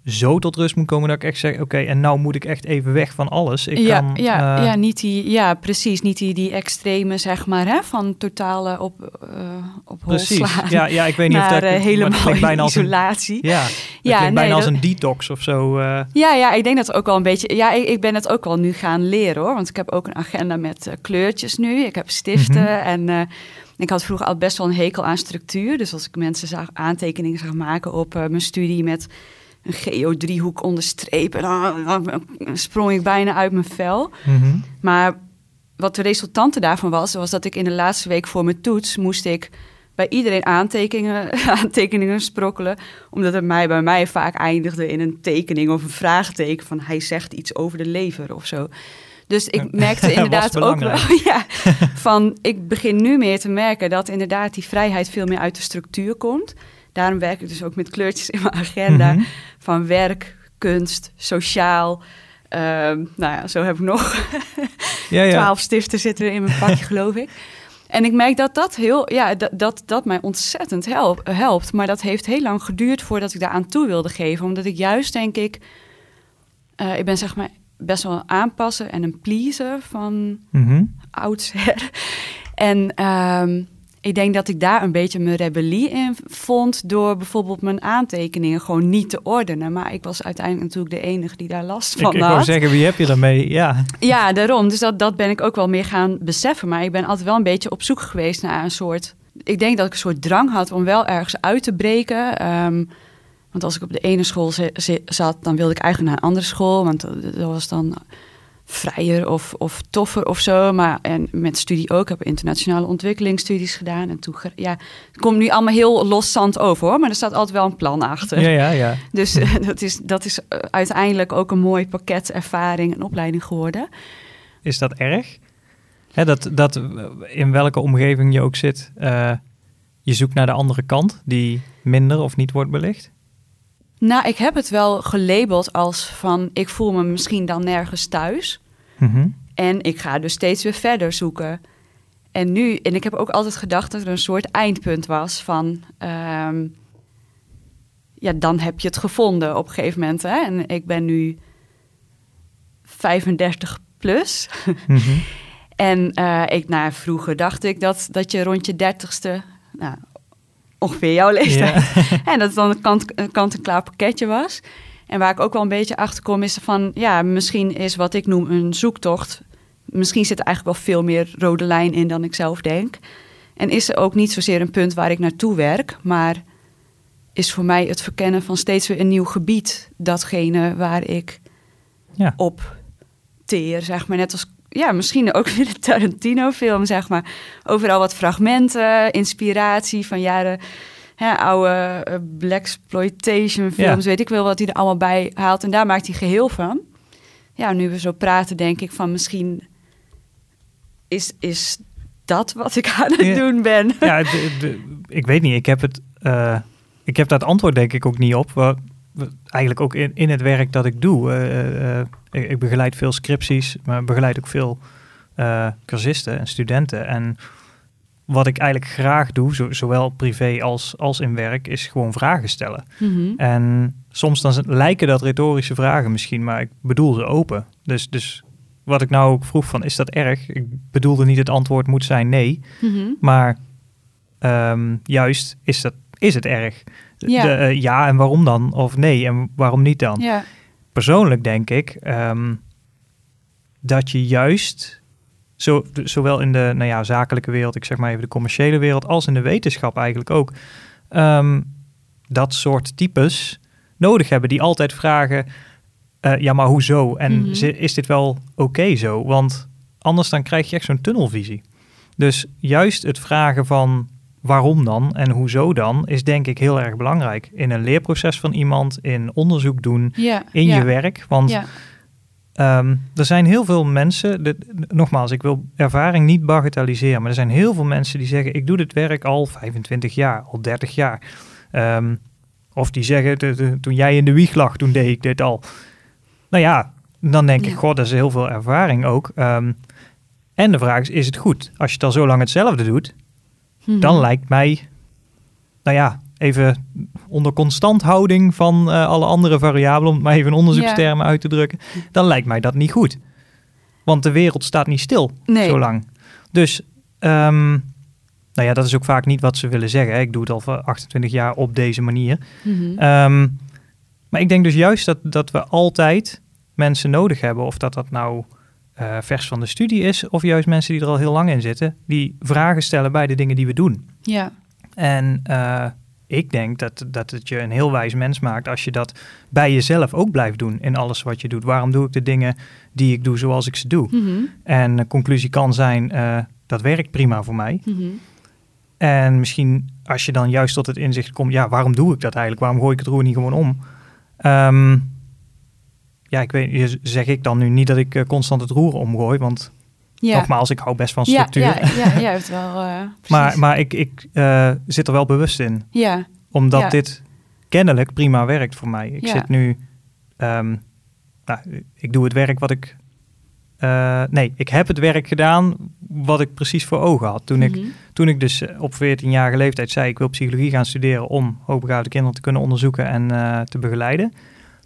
[SPEAKER 3] zo tot rust moet komen dat ik echt zeg, oké, okay, en nou moet ik echt even weg van alles. Ik
[SPEAKER 2] ja,
[SPEAKER 3] kan,
[SPEAKER 2] ja, uh, ja, niet die, ja, precies, niet die, die extreme, zeg maar, hè, van totale op, uh, op
[SPEAKER 3] precies. Ja, ja, ik weet niet of dat
[SPEAKER 2] uh, helemaal bijna isolatie.
[SPEAKER 3] Als een, ja, ja nee, bijna als een detox of zo.
[SPEAKER 2] Ja, ja, ik denk dat ook wel een beetje. Ja, ik, ik, ben het ook wel nu gaan leren, hoor, want ik heb ook een agenda met kleurtjes nu. Ik heb stiften mm -hmm. en ik had vroeger al best wel een hekel aan structuur. Dus als ik mensen zag aantekeningen zag maken op mijn studie met een geodriehoek onderstrepen. Dan, sprong ik bijna uit mijn vel. Mm -hmm. Maar wat de resultante daarvan was, was dat ik in de laatste week voor mijn toets moest ik bij iedereen aantekeningen, [LAUGHS] aantekeningen sprokkelen. Omdat het mij bij mij vaak eindigde in een tekening of een vraagteken van hij zegt iets over de lever of zo. Dus ik merkte [LAUGHS] inderdaad ook wel, [LAUGHS] ja, van ik begin nu meer te merken dat inderdaad die vrijheid veel meer uit de structuur komt daarom werk ik dus ook met kleurtjes in mijn agenda. Mm -hmm. Van werk, kunst, sociaal. Um, nou ja, zo heb ik nog [LAUGHS] ja, ja. twaalf stiften zitten er in mijn pakje, [LAUGHS] geloof ik. En ik merk dat dat heel, ja, dat, dat, dat mij ontzettend help, helpt. Maar dat heeft heel lang geduurd voordat ik daar aan toe wilde geven. Omdat ik juist denk ik, uh, ik ben zeg maar best wel aanpassen en een pleaser van mm -hmm. oudsher. [LAUGHS] En um, ik denk dat ik daar een beetje mijn rebellie in vond door bijvoorbeeld mijn aantekeningen gewoon niet te ordenen. Maar ik was uiteindelijk natuurlijk de enige die daar last van
[SPEAKER 3] ik,
[SPEAKER 2] had.
[SPEAKER 3] Ik wou zeggen, wie heb je daarmee? Ja,
[SPEAKER 2] ja daarom. Dus dat, dat ben ik ook wel meer gaan beseffen. Maar ik ben altijd wel een beetje op zoek geweest naar een soort... Ik denk dat ik een soort drang had om wel ergens uit te breken. Um, want als ik op de ene school zat, dan wilde ik eigenlijk naar een andere school. Want dat was dan vrijer of, of toffer of zo. Maar en met studie ook. Ik heb internationale ontwikkelingsstudies gedaan. En toen, ja, het komt nu allemaal heel loszand over hoor. Maar er staat altijd wel een plan achter.
[SPEAKER 3] Ja, ja, ja.
[SPEAKER 2] Dus [LAUGHS] dat, is, dat is eh, uiteindelijk ook een mooi pakket ervaring en opleiding geworden.
[SPEAKER 3] Is dat erg? Hè, dat, dat in welke omgeving je ook zit, uh, je zoekt naar de andere kant die minder of niet wordt belicht?
[SPEAKER 2] Nou, ik heb het wel gelabeld als van ik voel me misschien dan nergens thuis. Mm En ik ga dus steeds weer verder zoeken. En nu, en ik heb ook altijd gedacht dat er een soort eindpunt was van. Um, ja, dan heb je het gevonden op een gegeven moment. Hè? En ik ben nu 35 plus. Mm -hmm. [LAUGHS] en uh, ik, nou, vroeger dacht ik dat, dat je rond je dertigste nou, ongeveer jouw leeftijd. [LAUGHS] en dat het dan een kant, kant-en-klaar pakketje was. En waar ik ook wel een beetje achter kom, is van ja, misschien is wat ik noem een zoektocht. Misschien zit er eigenlijk wel veel meer rode lijn in dan ik zelf denk. En is er ook niet zozeer een punt waar ik naartoe werk, maar is voor mij het verkennen van steeds weer een nieuw gebied datgene waar ik ja. op teer, zeg maar. Net als ja, misschien ook [LAUGHS] weer de Tarantino-film, zeg maar. Overal wat fragmenten, inspiratie van jaren, hè, oude uh, black exploitation films, weet ik wel wat hij er allemaal bij haalt. En daar maakt hij geheel van. Ja, nu we zo praten, denk ik van misschien is, is dat wat ik aan het doen ben.
[SPEAKER 3] Ja, ik weet niet. Ik heb het. Uh, ik heb dat antwoord denk ik ook niet op. Eigenlijk ook in, in het werk dat ik doe. Uh, ik, ik, begeleid veel scripties, maar begeleid ook veel cursisten en studenten. En wat ik eigenlijk graag doe, zowel privé als, als in werk, is gewoon vragen stellen. Mhm. En soms dan lijken dat retorische vragen misschien, maar ik bedoel ze open. Dus, dus wat ik nou ook vroeg van, is dat erg? Ik bedoelde niet het antwoord moet zijn nee, mhm. maar ehm, juist is, dat, is het erg? Ja. De, uh, ja, en waarom dan? Of nee, en waarom niet dan? Ja. Persoonlijk denk ik um, dat je juist, zo, zowel in de nou ja, zakelijke wereld, ik zeg maar even de commerciële wereld, als in de wetenschap eigenlijk ook, um, dat soort types nodig hebben die altijd vragen, uh, ja, maar hoezo? En mm -hmm. is dit wel oké okay zo? Want anders dan krijg je echt zo'n tunnelvisie. Dus juist het vragen van waarom dan en hoezo dan, is denk ik heel erg belangrijk. In een leerproces van iemand, in onderzoek doen, ja, in ja. je werk. Want ja. um, er zijn heel veel mensen, nogmaals, ik wil ervaring niet bagatelliseren, maar er zijn heel veel mensen die zeggen, ik doe dit werk al 25 jaar, al 30 jaar. Um, of die zeggen, de, de, toen jij in de wieg lag, toen deed ik dit al. Nou ja, dan denk ik, god, dat is heel veel ervaring ook. Um, en de vraag is, is het goed? Als je het al zo lang hetzelfde doet, dan mhm. lijkt mij, nou ja, even onder constanthouding van uh, alle andere variabelen, om maar even onderzoekstermen uit te drukken, dan lijkt mij dat niet goed. Want de wereld staat niet stil nee. zo lang. Dus, um, nou ja, dat is ook vaak niet wat ze willen zeggen. Ik doe het al voor 28 jaar op deze manier. -hmm. um, maar ik denk dus juist dat, dat we altijd mensen nodig hebben, of dat dat nou uh, vers van de studie is, of juist mensen die er al heel lang in zitten, die vragen stellen bij de dingen die we doen.
[SPEAKER 2] Ja.
[SPEAKER 3] En uh, ik denk dat, dat het je een heel wijs mens maakt als je dat bij jezelf ook blijft doen in alles wat je doet. Waarom doe ik de dingen die ik doe zoals ik ze doe? Mm -hmm. En de conclusie kan zijn, uh, dat werkt prima voor mij. Mm -hmm. En misschien als je dan juist tot het inzicht komt, ja, waarom doe ik dat eigenlijk? Waarom gooi ik het roer niet gewoon om? Um, ja, ik weet, zeg ik dan nu niet dat ik uh, constant het roer omgooi, want ja. nogmaals, ik hou best van structuur.
[SPEAKER 2] Ja, ja, ja jij hebt wel. [LAUGHS] Uh,
[SPEAKER 3] maar maar ik, ik uh, zit er wel bewust in.
[SPEAKER 2] Ja.
[SPEAKER 3] Omdat ja. dit kennelijk prima werkt voor mij. Ik zit nu, um, nou, ik doe het werk wat ik. nee, ik heb het werk gedaan wat ik precies voor ogen had. Toen, mm -hmm. ik,
[SPEAKER 2] Mhm.
[SPEAKER 3] toen ik dus op 14-jarige leeftijd zei: ik wil psychologie gaan studeren om hoogbegaafde kinderen te kunnen onderzoeken en te begeleiden.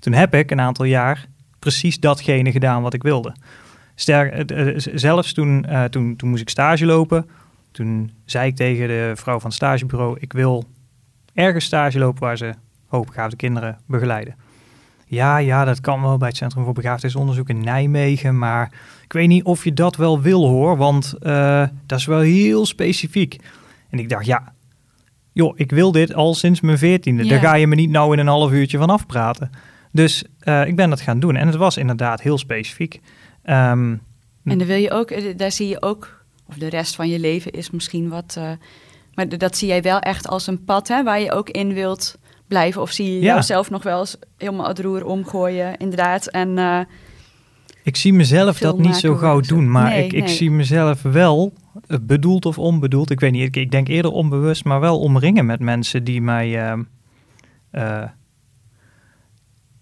[SPEAKER 3] Toen heb ik een aantal jaar precies datgene gedaan wat ik wilde. Sterk, uh, zelfs toen, uh, toen, toen moest ik stage lopen. Toen zei ik tegen de vrouw van het stagebureau: Ik wil ergens stage lopen waar ze hoogbegaafde kinderen begeleiden. Ja, ja, dat kan wel bij het Centrum voor Begaafdheidsonderzoek in Nijmegen. Maar ik weet niet of je dat wel wil hoor, want uh, dat is wel heel specifiek. En ik dacht, ja, joh, ik wil dit al sinds mijn veertiende. Ja. Daar ga je me niet nou in een half uurtje van afpraten. Dus uh, ik ben dat gaan doen. En het was inderdaad heel specifiek. Ehm,
[SPEAKER 2] En dan wil je ook, eh, daar zie je ook, of de rest van je leven is misschien wat. eh, maar dat zie jij wel echt als een pad hè, waar je ook in wilt blijven. Of zie je
[SPEAKER 3] Ja.
[SPEAKER 2] jezelf nog wel eens helemaal het roer omgooien, inderdaad. En eh,
[SPEAKER 3] ik zie mezelf dat niet zo gauw doen, maar
[SPEAKER 2] Nee,
[SPEAKER 3] ik, ik
[SPEAKER 2] nee.
[SPEAKER 3] zie mezelf wel, eh, bedoeld of onbedoeld, ik weet niet, ik, ik denk eerder onbewust, maar wel omringen met mensen die mij, ehm, eh,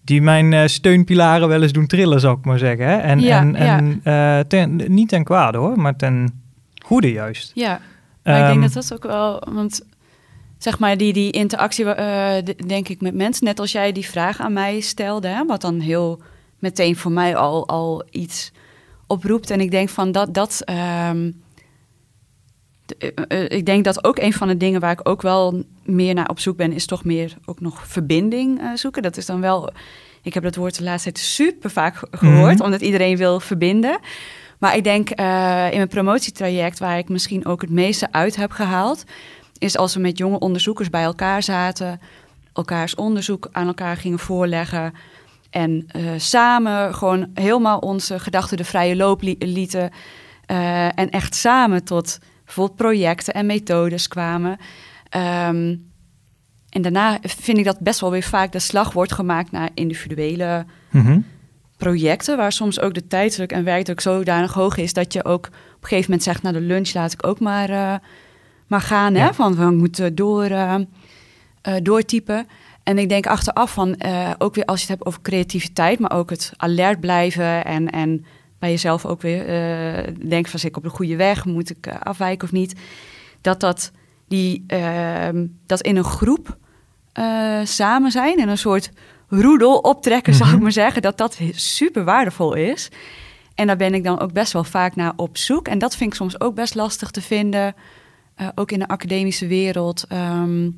[SPEAKER 3] die mijn eh, steunpilaren wel eens doen trillen, zou ik maar zeggen. Hè? En,
[SPEAKER 2] Ja,
[SPEAKER 3] en,
[SPEAKER 2] ja.
[SPEAKER 3] eh, ten, niet ten kwade hoor, maar ten goede juist.
[SPEAKER 2] ja, maar ik denk
[SPEAKER 3] Ehm,
[SPEAKER 2] dat dat ook wel, want zeg maar die, die interactie, eh, denk ik, met mensen, net als jij die vraag aan mij stelde, hè, wat dan heel meteen voor mij al, al iets oproept. En ik denk van dat, dat ehm, eh, eh, ik denk dat ook een van de dingen waar ik ook wel meer naar op zoek ben, is toch meer ook nog verbinding eh, zoeken. Dat is dan wel, ik heb dat woord de laatste tijd super vaak ge- gehoord,
[SPEAKER 3] Mhm.
[SPEAKER 2] omdat iedereen wil verbinden. Maar ik denk eh, in mijn promotietraject, waar ik misschien ook het meeste uit heb gehaald, is als we met jonge onderzoekers bij elkaar zaten, elkaars onderzoek aan elkaar gingen voorleggen. En eh, samen gewoon helemaal onze gedachten de vrije loop li- lieten. eh, en echt samen tot bijvoorbeeld projecten en methodes kwamen. Ehm, en daarna vind ik dat best wel weer vaak de slag wordt gemaakt naar individuele
[SPEAKER 3] mhm.
[SPEAKER 2] projecten, waar soms ook de tijdsdruk en werkdruk zodanig hoog is dat je ook op een gegeven moment zegt, na de lunch laat ik ook maar, eh, maar gaan, hè? Van we moeten door, eh, eh, doortypen. En ik denk achteraf van, ook weer als je het hebt over creativiteit, maar ook het alert blijven en, en bij jezelf ook weer eh denken van, zit ik op de goede weg, moet ik eh, afwijken of niet? Dat dat, die, ehm, dat in een groep eh, samen zijn en een soort roedel optrekken, zou ik
[SPEAKER 3] Mhm.
[SPEAKER 2] maar zeggen, dat dat super waardevol is. En daar ben ik dan ook best wel vaak naar op zoek. En dat vind ik soms ook best lastig te vinden, ook in de academische wereld, ehm,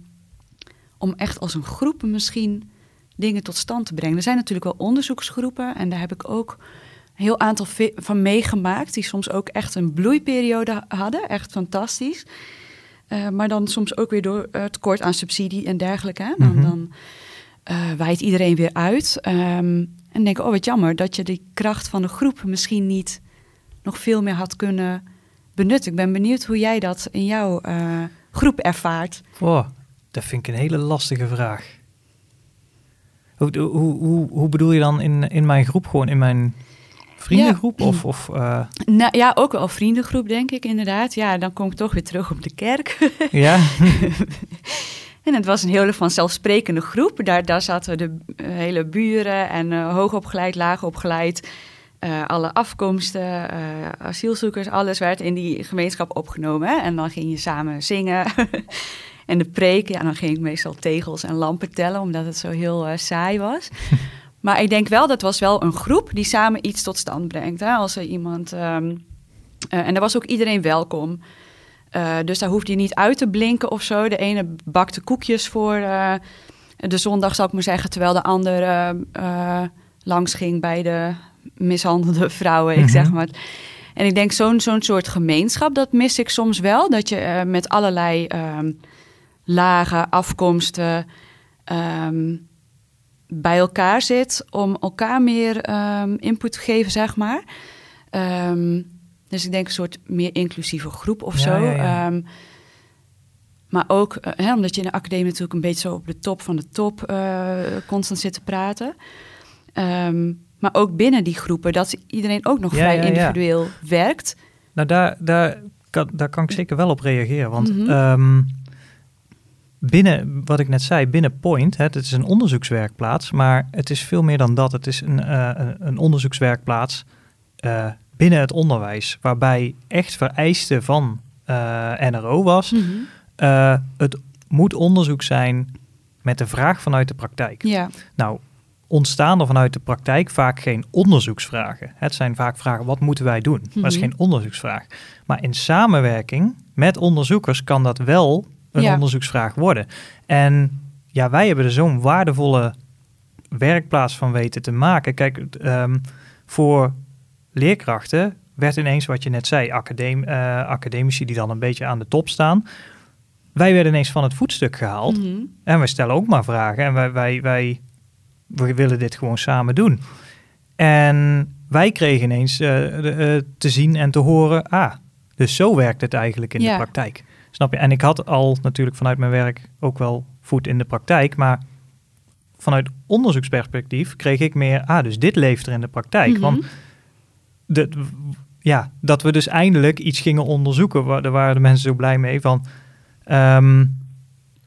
[SPEAKER 2] om echt als een groep misschien dingen tot stand te brengen. Er zijn natuurlijk wel onderzoeksgroepen en daar heb ik ook een heel aantal van meegemaakt, die soms ook echt een bloeiperiode hadden, echt fantastisch. Eh, maar dan soms ook weer door eh, tekort aan subsidie en dergelijke. Hè? Dan,
[SPEAKER 3] Mhm.
[SPEAKER 2] dan eh, waait iedereen weer uit. Ehm, en denk, oh wat jammer dat je die kracht van de groep misschien niet nog veel meer had kunnen benutten. Ik ben benieuwd hoe jij dat in jouw groep ervaart.
[SPEAKER 3] Oh, dat vind ik een hele lastige vraag. Hoe, hoe, hoe, hoe bedoel je dan in, in mijn groep, gewoon in mijn vriendengroep? Of, of eh,
[SPEAKER 2] Nou ja, ook wel vriendengroep, denk ik inderdaad. Ja, dan kom ik toch weer terug op de kerk. [LAUGHS]
[SPEAKER 3] ja?
[SPEAKER 2] En het was een hele vanzelfsprekende groep. Daar, daar zaten de eh, hele buren en eh hoogopgeleid, laagopgeleid. eh alle afkomsten, asielzoekers, alles werd in die gemeenschap opgenomen. Hè? En dan ging je samen zingen. [LAUGHS] en de preek, ja, dan ging ik meestal tegels en lampen tellen, omdat het zo heel saai was. [LAUGHS] maar ik denk wel, dat was wel een groep die samen iets tot stand brengt. Hè? Als er iemand... ehm, eh, en daar was ook iedereen welkom. Uh, dus daar hoefde je niet uit te blinken of zo. De ene bakte koekjes voor uh, de zondag, zou ik maar zeggen, terwijl de andere langs ging bij de mishandelde [LAUGHS] vrouwen, ik zeg maar. En ik denk zo'n zo'n soort gemeenschap, dat mis ik soms wel. Dat je met allerlei um, lagen, afkomsten um, bij elkaar zit om elkaar meer um, input te geven, zeg maar. Um, dus ik denk een soort meer inclusieve groep of
[SPEAKER 3] Ja,
[SPEAKER 2] zo.
[SPEAKER 3] ja, ja.
[SPEAKER 2] Um, maar ook uh, hè, omdat je in de academie natuurlijk een beetje zo op de top van de top uh, constant zit te praten. Maar ook binnen die groepen, dat iedereen ook nog vrij individueel werkt.
[SPEAKER 3] Nou, daar, daar, kan, daar kan ik zeker wel op reageren. Want
[SPEAKER 2] Mhm.
[SPEAKER 3] ehm, binnen, wat ik net zei, binnen Point, hè, het is een onderzoekswerkplaats, maar het is veel meer dan dat. Het is een, eh, een- onderzoekswerkplaats eh, binnen het onderwijs, waarbij echt vereiste van eh, NRO was. eh, het moet onderzoek zijn met de vraag vanuit de praktijk.
[SPEAKER 2] Ja,
[SPEAKER 3] Nou, ontstaan er vanuit de praktijk vaak geen onderzoeksvragen. Het zijn vaak vragen, wat moeten wij doen? Maar dat is
[SPEAKER 2] Mhm.
[SPEAKER 3] geen onderzoeksvraag. Maar in samenwerking met onderzoekers kan dat wel een
[SPEAKER 2] Ja.
[SPEAKER 3] onderzoeksvraag worden. En ja, wij hebben er zo'n waardevolle werkplaats van weten te maken. Kijk, ehm, voor leerkrachten werd ineens wat je net zei, academ, eh, academici die dan een beetje aan de top staan. Wij werden ineens van het voetstuk gehaald.
[SPEAKER 2] Mhm.
[SPEAKER 3] En wij stellen ook maar vragen. En wij, wij, wij, we willen dit gewoon samen doen. En wij kregen ineens eh, de, eh, te zien en te horen, ah, dus zo werkt het eigenlijk in
[SPEAKER 2] Ja.
[SPEAKER 3] de praktijk. Snap je? En ik had al natuurlijk vanuit mijn werk ook wel voet in de praktijk, maar vanuit onderzoeksperspectief kreeg ik meer, ah, dus dit leeft er in de praktijk.
[SPEAKER 2] Mhm.
[SPEAKER 3] Want de, ja, dat we dus eindelijk iets gingen onderzoeken, waar, daar waren de mensen zo blij mee van, ehm,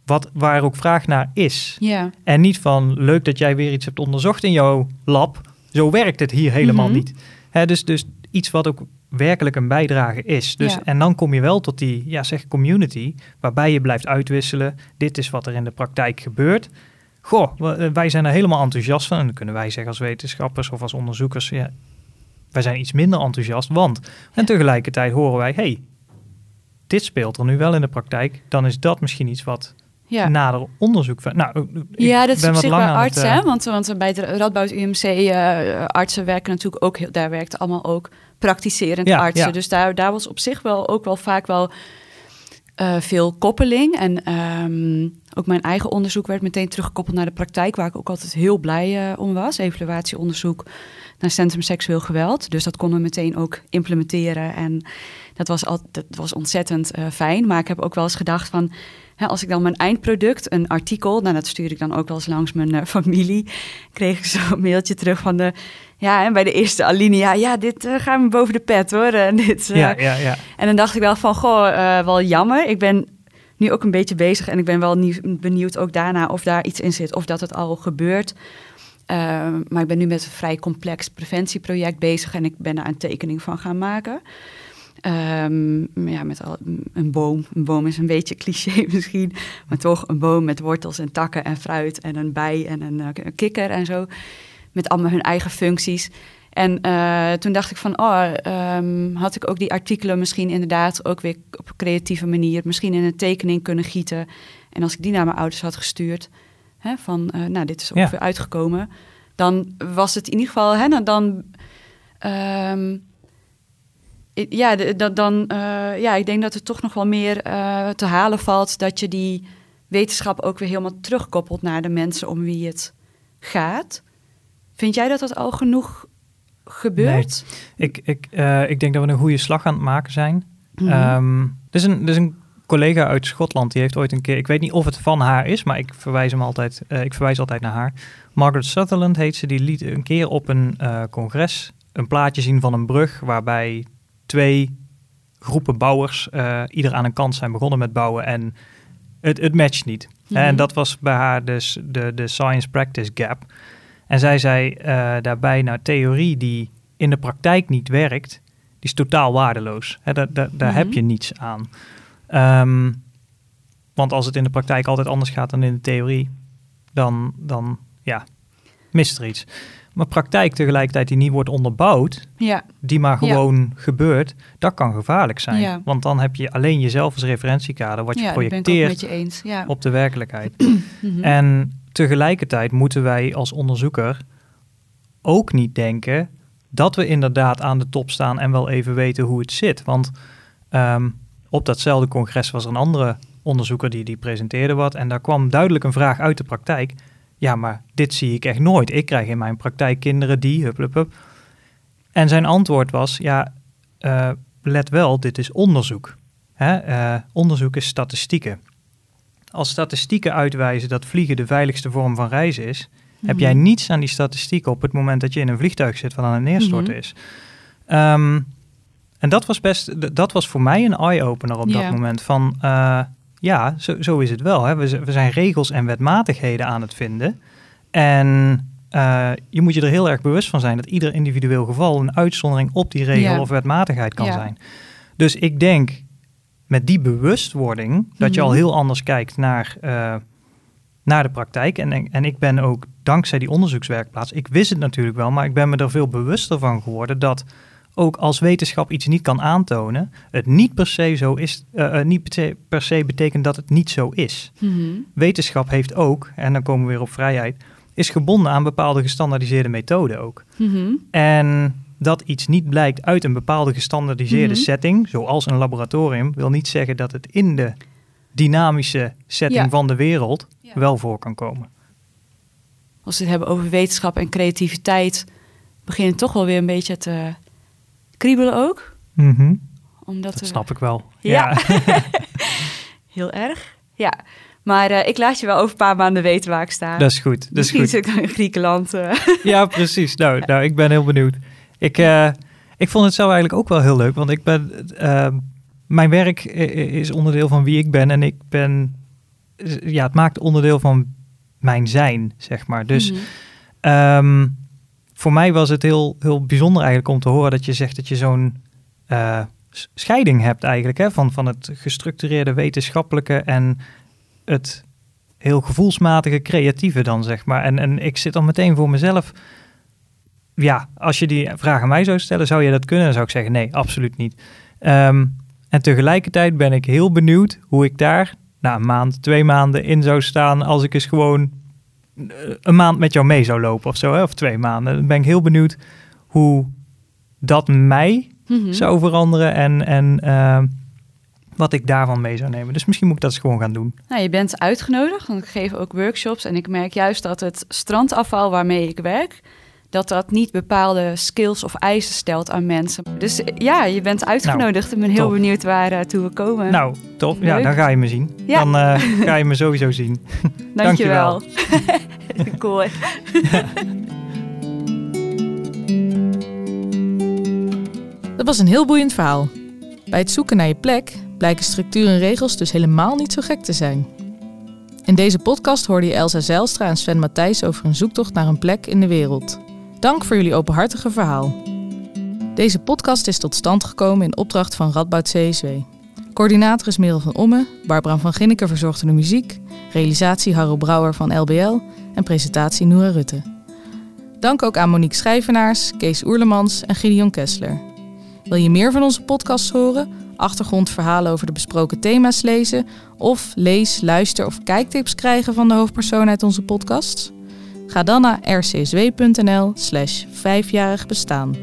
[SPEAKER 3] wat, waar ook vraag naar is. En niet van leuk dat jij weer iets hebt onderzocht in jouw lab. Zo werkt het hier helemaal
[SPEAKER 2] Mhm.
[SPEAKER 3] niet. Hè, dus, dus iets wat ook werkelijk een bijdrage is. Dus,
[SPEAKER 2] Ja.
[SPEAKER 3] En dan kom je wel tot die ja, zeg community, waarbij je blijft uitwisselen. Dit is wat er in de praktijk gebeurt. Goh, eh, wij zijn er helemaal enthousiast van. En dan kunnen wij zeggen als wetenschappers of als onderzoekers, ja, wij zijn iets minder enthousiast. Want, en tegelijkertijd horen wij, hey, dit speelt er nu wel in de praktijk. Dan is dat misschien iets wat
[SPEAKER 2] ja.
[SPEAKER 3] nader onderzoek. van- Nou,
[SPEAKER 2] ja, dat is op zich bij
[SPEAKER 3] het,
[SPEAKER 2] artsen,
[SPEAKER 3] eh,
[SPEAKER 2] hè? Want, want bij het Radboud UMC eh, artsen werken natuurlijk ook, heel, daar werkt allemaal ook praktiserend
[SPEAKER 3] Ja,
[SPEAKER 2] artsen.
[SPEAKER 3] ja.
[SPEAKER 2] Dus daar, daar was op zich wel ook wel vaak wel eh, veel koppeling. En ehm, ook mijn eigen onderzoek werd meteen teruggekoppeld naar de praktijk, waar ik ook altijd heel blij eh, om was. Evaluatieonderzoek naar Centrum Seksueel Geweld. Dus dat konden we meteen ook implementeren. En dat was, al, dat was ontzettend eh, fijn. Maar ik heb ook wel eens gedacht van... Hè, als ik dan mijn eindproduct, een artikel... Nou, dat stuur ik dan ook wel eens langs mijn eh, familie... [LAUGHS] kreeg ik zo'n mailtje terug van de... Ja, en bij de eerste alinea... Ja, dit eh, gaat me boven de pet, hoor. En, [LAUGHS] dit, eh,
[SPEAKER 3] ja, ja, ja.
[SPEAKER 2] en dan dacht ik wel van... Goh, wel jammer. Ik ben nu ook een beetje bezig... en ik ben wel nieuw- benieuwd ook daarna of daar iets in zit... of dat het al gebeurt... Ehm, maar ik ben nu met een vrij complex preventieproject bezig en ik ben daar een tekening van gaan maken. Ehm, ja, met al, een boom. Een boom is een beetje cliché [LAUGHS] misschien, maar toch een boom met wortels en takken en fruit en een bij en een, eh, kikker en zo. Met allemaal hun eigen functies. En eh, toen dacht ik van, oh, ehm, had ik ook die artikelen misschien inderdaad ook weer op een creatieve manier, misschien in een tekening kunnen gieten. En als ik die naar mijn ouders had gestuurd, hè, van, eh, nou, dit is
[SPEAKER 3] Ja.
[SPEAKER 2] ongeveer uitgekomen, dan was het in ieder geval, hè, dan, dan ehm, ja, dat dan, eh, ja, ik denk dat er toch nog wel meer eh, te halen valt, dat je die wetenschap ook weer helemaal terugkoppelt naar de mensen om wie het gaat. Vind jij dat dat al genoeg gebeurt?
[SPEAKER 3] Ik, ik, eh, ik denk dat we een goede slag aan het maken zijn. Ehm, er, is een, er is een collega uit Schotland, die heeft ooit een keer, ik weet niet of het van haar is, maar ik verwijs hem altijd, ik verwijs altijd naar haar. Margaret Sutherland heet ze, die liet een keer op een congres een plaatje zien van een brug waarbij twee groepen bouwers uh, ieder aan een kant zijn begonnen met bouwen en het, het matcht niet.
[SPEAKER 2] Mhm.
[SPEAKER 3] En dat was bij haar dus de, de science practice gap. En zij zei uh, daarbij, nou, theorie die in de praktijk niet werkt, die is totaal waardeloos. Daar daar, daar
[SPEAKER 2] Mhm.
[SPEAKER 3] heb je niets aan. Um, want als het in de praktijk altijd anders gaat dan in de theorie, dan, dan ja, mist er iets. Maar praktijk tegelijkertijd die niet wordt onderbouwd,
[SPEAKER 2] ja.
[SPEAKER 3] die maar gewoon ja. gebeurt, dat kan gevaarlijk zijn.
[SPEAKER 2] Ja.
[SPEAKER 3] Want dan heb je alleen jezelf als referentiekader, wat je projecteert
[SPEAKER 2] je eens. Ja.
[SPEAKER 3] op de werkelijkheid. [CLEARS THROAT]
[SPEAKER 2] Mhm.
[SPEAKER 3] En tegelijkertijd moeten wij als onderzoeker ook niet denken dat we inderdaad aan de top staan en wel even weten hoe het zit. Want um, op datzelfde congres was er een andere onderzoeker die, die presenteerde wat. En daar kwam duidelijk een vraag uit de praktijk. Ja, maar dit zie ik echt nooit. Ik krijg in mijn praktijk kinderen die, hup, hup, hup. En zijn antwoord was, ja, uh, let wel, dit is onderzoek. Hè? Uh, onderzoek is statistieken. Als statistieken uitwijzen dat vliegen de veiligste vorm van reizen is, heb jij niets aan die statistieken op het moment dat je in een vliegtuig zit wat aan het neerstorten mm-hmm. is. Um, en dat was best, dat was voor mij een eye-opener op dat moment. Van uh, ja, zo, zo, is het wel. Hè? We, we, zijn regels en wetmatigheden aan het vinden. En uh, je moet je er heel erg bewust van zijn dat ieder individueel geval een uitzondering op die regel
[SPEAKER 2] Ja.
[SPEAKER 3] of wetmatigheid kan
[SPEAKER 2] Ja.
[SPEAKER 3] zijn. Dus ik denk met die bewustwording dat je al
[SPEAKER 2] Mhm.
[SPEAKER 3] heel anders kijkt naar, uh, naar de praktijk. En, en ik ben ook dankzij die onderzoekswerkplaats, ik wist het natuurlijk wel, maar ik ben me er veel bewuster van geworden dat ook als wetenschap iets niet kan aantonen, het niet per se zo is, uh, niet per se, per se betekent dat het niet zo is.
[SPEAKER 2] Mhm.
[SPEAKER 3] Wetenschap heeft ook, en dan komen we weer op vrijheid, is gebonden aan bepaalde gestandaardiseerde methoden ook.
[SPEAKER 2] Mhm.
[SPEAKER 3] En dat iets niet blijkt uit een bepaalde gestandaardiseerde
[SPEAKER 2] Mhm.
[SPEAKER 3] setting, zoals een laboratorium, wil niet zeggen dat het in de dynamische setting
[SPEAKER 2] Ja.
[SPEAKER 3] van de wereld
[SPEAKER 2] Ja.
[SPEAKER 3] wel voor kan komen.
[SPEAKER 2] Als we het hebben over wetenschap en creativiteit, begint het toch wel weer een beetje te kriebelen ook.
[SPEAKER 3] Mhm.
[SPEAKER 2] Omdat
[SPEAKER 3] Dat
[SPEAKER 2] we-
[SPEAKER 3] snap ik wel.
[SPEAKER 2] Ja. [LAUGHS] Heel erg. Ja. Maar eh, ik laat je wel over een paar maanden weten waar ik sta.
[SPEAKER 3] dat is goed. Dat is
[SPEAKER 2] Misschien
[SPEAKER 3] goed.
[SPEAKER 2] zit ik in Griekenland. eh. [LAUGHS]
[SPEAKER 3] Ja, precies. Nou, nou, ik ben heel benieuwd. Ik, eh, ik vond het zelf eigenlijk ook wel heel leuk, want ik ben, eh, mijn werk is onderdeel van wie ik ben en ik ben, ja, het maakt onderdeel van mijn zijn, zeg maar. Dus ehm, voor mij was het heel, heel bijzonder eigenlijk om te horen dat je zegt dat je zo'n eh, scheiding hebt eigenlijk, hè, van, van het gestructureerde wetenschappelijke en het heel gevoelsmatige creatieve dan, zeg maar. En, en ik zit dan meteen voor mezelf. Ja, als je die vraag aan mij zou stellen, zou je dat kunnen? Dan zou ik zeggen, nee, absoluut niet. Ehm, en tegelijkertijd ben ik heel benieuwd hoe ik daar na een maand, twee maanden in zou staan als ik eens gewoon een maand met jou mee zou lopen of zo, hè, of twee maanden. Dan ben ik heel benieuwd hoe dat mij
[SPEAKER 2] Mhm.
[SPEAKER 3] zou veranderen en, en ehm, wat ik daarvan mee zou nemen. Dus misschien moet ik dat eens gewoon gaan doen.
[SPEAKER 2] Nou, je bent uitgenodigd, want ik geef ook workshops. En ik merk juist dat het strandafval waarmee ik werk... dat dat niet bepaalde skills of eisen stelt aan mensen. Dus eh, ja, je bent uitgenodigd. ik ben heel
[SPEAKER 3] top.
[SPEAKER 2] benieuwd waar eh, toe we komen.
[SPEAKER 3] Nou, tof. Ja, dan ga je me zien.
[SPEAKER 2] Ja.
[SPEAKER 3] Dan eh, [LAUGHS] ga je me sowieso zien.
[SPEAKER 2] Dankjewel. [LAUGHS] cool. hè? [LAUGHS]
[SPEAKER 1] Dat was een heel boeiend verhaal. Bij het zoeken naar je plek blijken structuur en regels dus helemaal niet zo gek te zijn. In deze podcast hoorde je Elsa Zijlstra en Sven Matthijs over een zoektocht naar een plek in de wereld. Dank voor jullie openhartige verhaal. Deze podcast is tot stand gekomen in opdracht van Radboud CSW. Coördinator is Merel van Omme, Barbara van Ginneken verzorgde de muziek, realisatie Harro Brouwer van LBL en presentatie Noora Rutte. Dank ook aan Monique Schijvenaars, Kees Oerlemans en Gideon Kessler. Wil je meer van onze podcasts horen, achtergrondverhalen over de besproken thema's lezen of lees, luister of kijktips krijgen van de hoofdpersoon uit onze podcasts? Ga dan naar rcsw.nl slash vijfjarig bestaan.